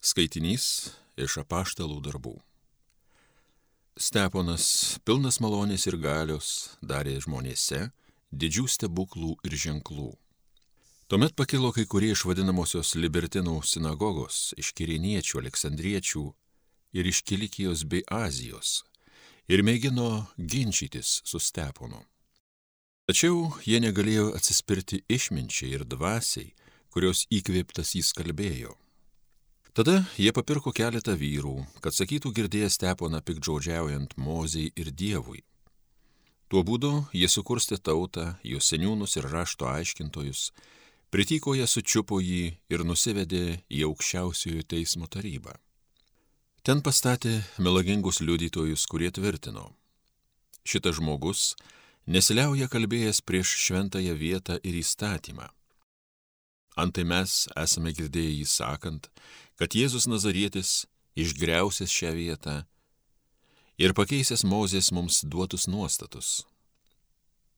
Skaitinys iš apaštalų darbų. Steponas, pilnas malonės ir galios, darė žmonėse didžių stebuklų ir ženklų. Tuomet pakilo kai kurie iš vadinamosios libertinų sinagogos, iš kiriniečių, aleksandriečių ir iš Kilikijos bei Azijos ir mėgino ginčytis su Steponu. Tačiau jie negalėjo atsispirti išminčiai ir dvasiai, kurios įkvėptas jis kalbėjo. Tada jie papirko keletą vyrų, kad sakytų girdėję steponą pikdžodžiaujant Mozijai ir Dievui. Tuo būdu jie sukurstė tautą, jos seniūnus ir rašto aiškintojus, pritykoje sučiupo jį ir nusivedė į aukščiausiojo teismo tarybą. Ten pastatė melagingus liudytojus, kurie tvirtino. Šitas žmogus nesiliauja kalbėjęs prieš šventąją vietą ir įstatymą Antai mes esame girdėję jį sakant, kad Jėzus Nazarietis išgriausias šią vietą ir pakeisęs Mozės mums duotus nuostatus.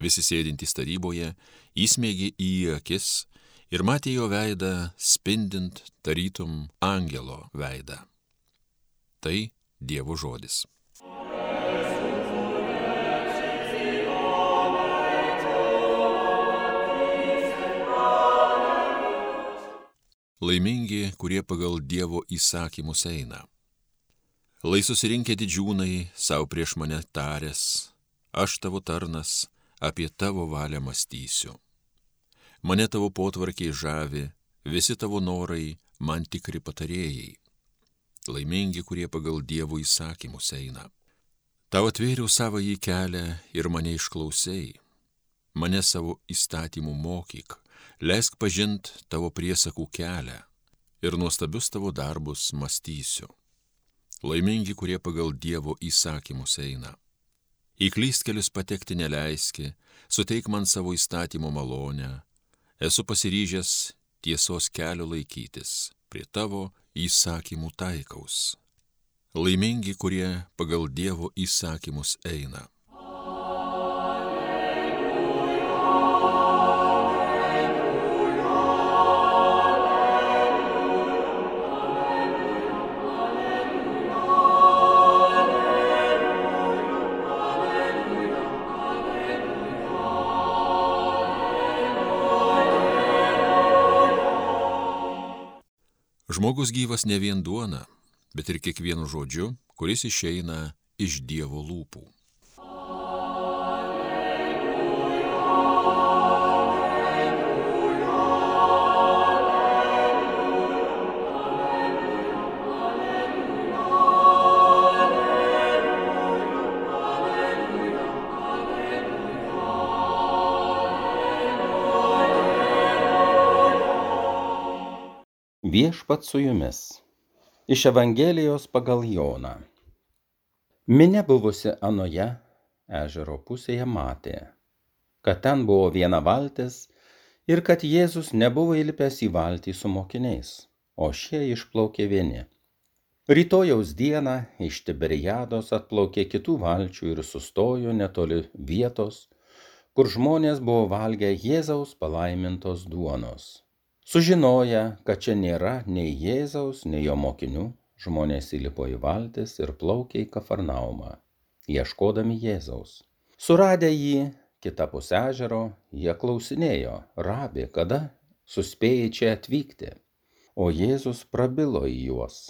Visi sėdintys taryboje įsmėgė į akis ir matė jo veidą spindint tarytum angelo veidą. Tai Dievo žodis. Laimingi, kurie pagal Dievo įsakymus eina. Lai susirinkę didžiūnai savo prieš mane taręs, aš tavo tarnas apie tavo valią mąstysiu. Mane tavo potvarkiai žavi, visi tavo norai man tikri patarėjai. Laimingi, kurie pagal Dievo įsakymus eina. Tau atvėriau savo į kelią ir mane išklausėjai. Mane savo įstatymų mokyk leisk pažint tavo priesakų kelią ir nuostabius tavo darbus mąstysiu. Laimingi, kurie pagal Dievo įsakymus eina. Į klystkelius patekti neleiski, suteik man savo įstatymo malonę, esu pasiryžęs tiesos kelio laikytis, prie tavo įsakymų taikaus. Laimingi, kurie pagal Dievo įsakymus eina. Žmogus gyvas ne vien duona, bet ir kiekvienu žodžiu, kuris išeina iš Dievo lūpų. Viešpat su jumis. Iš Evangelijos pagal Joną. Minė buvusi anoje ežero pusėje matė, kad ten buvo viena valtis ir kad Jėzus nebuvo įlipęs į valtį su mokiniais, o šie išplaukė vieni. Rytojaus dieną iš Tiberiados atplaukė kitų valčių ir sustojo netoli vietos, kur žmonės buvo valgę Jėzaus palaimintos duonos. Sužinoję, kad čia nėra nei Jėzaus, nei jo mokinių, žmonės įlipo į valtis ir plaukė į Kafarnaumą, ieškodami Jėzaus. Suradę jį kitapus ežero, jie klausinėjo, rabi, kada suspėjai čia atvykti. O Jėzus prabilo į juos.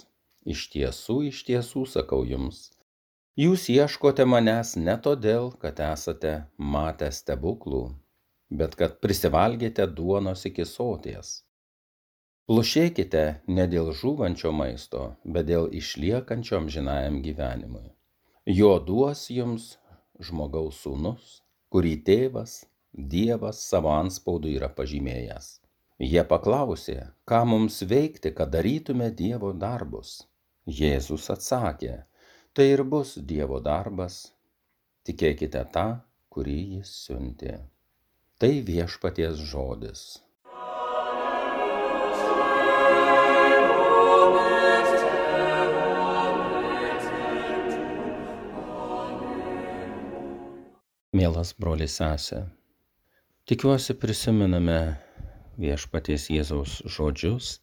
Iš tiesų, iš tiesų sakau jums, jūs ieškote manęs ne todėl, kad esate matę stebuklų, bet kad prisivalgėte duonos iki soties. Plušėkite ne dėl žūvančio maisto, bet dėl išliekančio amžinajam gyvenimui. Jo duos jums žmogaus sūnus, kurį tėvas, Dievas savo anspaudu yra pažymėjęs. Jie paklausė, ką mums veikti, kad darytume Dievo darbus. Jėzus atsakė, tai ir bus Dievo darbas, tikėkite tą, kurį jis siuntė. Tai viešpaties žodis. Mielas brolis sesė, tikiuosi prisimename viešpaties Jėzaus žodžius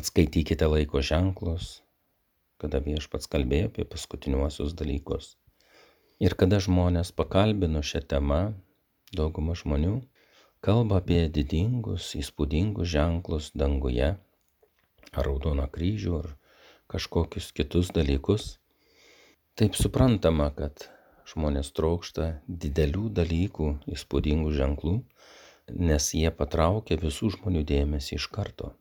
Atskaitykite laiko ženklus, kada viešpats kalbėjo apie paskutiniuosius dalykus. Ir kada žmonės pakalbino šią temą, dauguma žmonių kalba apie didingus, įspūdingus ženklus danguje, ar raudoną kryžių, ar kažkokius kitus dalykus. Taip suprantama, kad žmonės trokšta didelių dalykų, įspūdingų ženklų, nes jie patraukia visų žmonių dėmesį iš karto.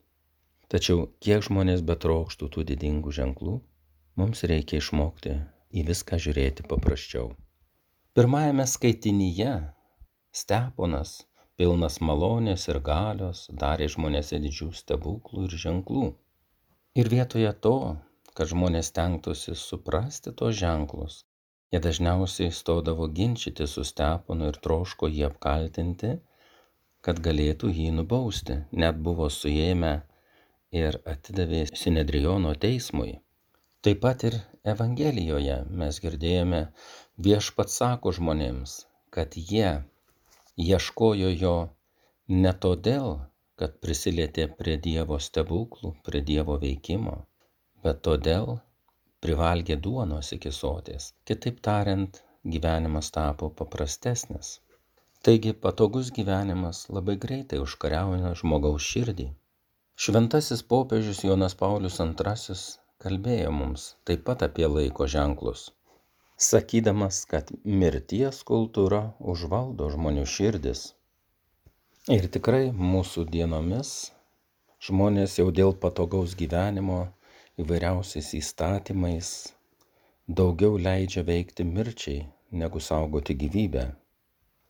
Tačiau kiek žmonės betrokštų tų didingų ženklų, mums reikia išmokti į viską žiūrėti paprasčiau. Pirmajame skaitinyje Steponas, pilnas malonės ir galios, darė žmonėse didžių stebuklų ir ženklų. Ir vietoje to, kad žmonės tenktųsi suprasti tos ženklus, jie dažniausiai stodavo ginčyti su Steponu ir troško jį apkaltinti, kad galėtų jį nubausti, net buvo suėmę ir atidavė Sinedriono teismui. Taip pat ir Evangelijoje mes girdėjome viešpats sako žmonėms, kad jie ieškojo jo ne todėl, kad prisilietė prie Dievo stebuklų, prie Dievo veikimo, bet todėl privalgė duonos iki sotės. Kitaip tariant, gyvenimas tapo paprastesnis. Taigi patogus gyvenimas labai greitai užkariauna žmogaus širdį. Šventasis popiežius Jonas Paulius II kalbėjo mums taip pat apie laiko ženklus sakydamas, kad mirties kultūra užvaldo žmonių širdis. Ir tikrai mūsų dienomis žmonės jau dėl patogaus gyvenimo įvairiausiais įstatymais daugiau leidžia veikti mirčiai negu saugoti gyvybę.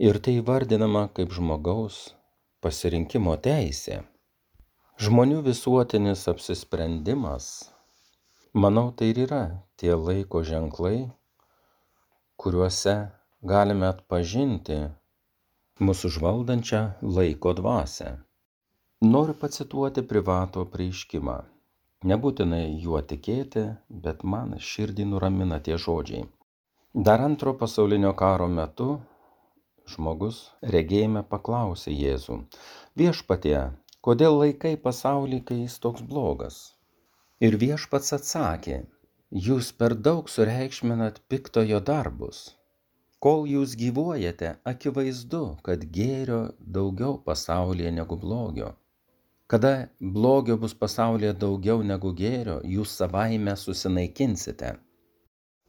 Ir tai vardinama kaip žmogaus pasirinkimo teisė. Žmonių visuotinis apsisprendimas, manau, tai ir yra tie laiko ženklai, kuriuose galime atpažinti mūsų žvaldančią laiko dvasę. Noriu pacituoti privato prieiškimą. Nebūtinai juo tikėti, bet man širdį nuramina tie žodžiai. Dar antro pasaulinio karo metu žmogus regėjime paklausė Jėzų, viešpatie, kodėl laikai pasaulį, kai jis toks blogas? Ir viešpats atsakė, jūs per daug sureikšminat piktojo darbus. Kol jūs gyvuojate, akivaizdu, kad gėrio daugiau pasaulyje negu blogio. Kada blogio bus pasaulyje daugiau negu gėrio, jūs savaime susinaikinsite.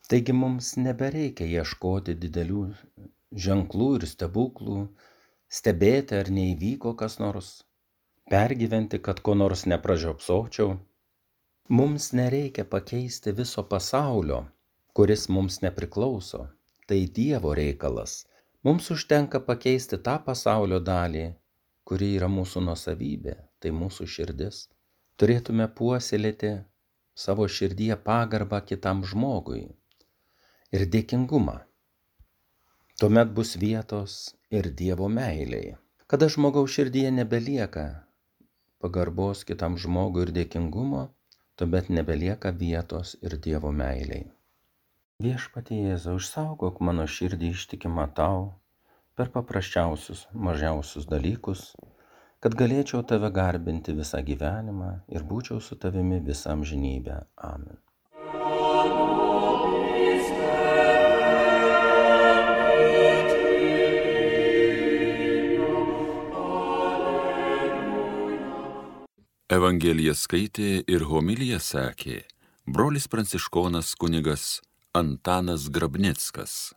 Taigi mums nebereikia ieškoti didelių ženklų ir stebuklų, stebėti ar neįvyko kas nors, pergyventi, kad ko nors nepražiopsočiau Mums nereikia pakeisti viso pasaulio, kuris mums nepriklauso. Tai Dievo reikalas. Mums užtenka pakeisti tą pasaulio dalį, kuri yra mūsų nusavybė, tai mūsų širdis. Turėtume puoselėti savo širdyje pagarbą kitam žmogui ir dėkingumą. Tuomet bus vietos ir Dievo meiliai. Kada žmogaus širdyje nebelieka pagarbos kitam žmogui ir dėkingumo, tuomet nebelieka vietos ir Dievo meiliai. Viešpatie Jėzau, išsaugok mano širdį ištikimą tau per paprasčiausius, mažiausius dalykus, kad galėčiau tave garbinti visą gyvenimą ir būčiau su tavimi visą amžinybę. Amen. Evangeliją skaitė ir homiliją sakė brolis pranciškonas kunigas Antanas Grabnickas.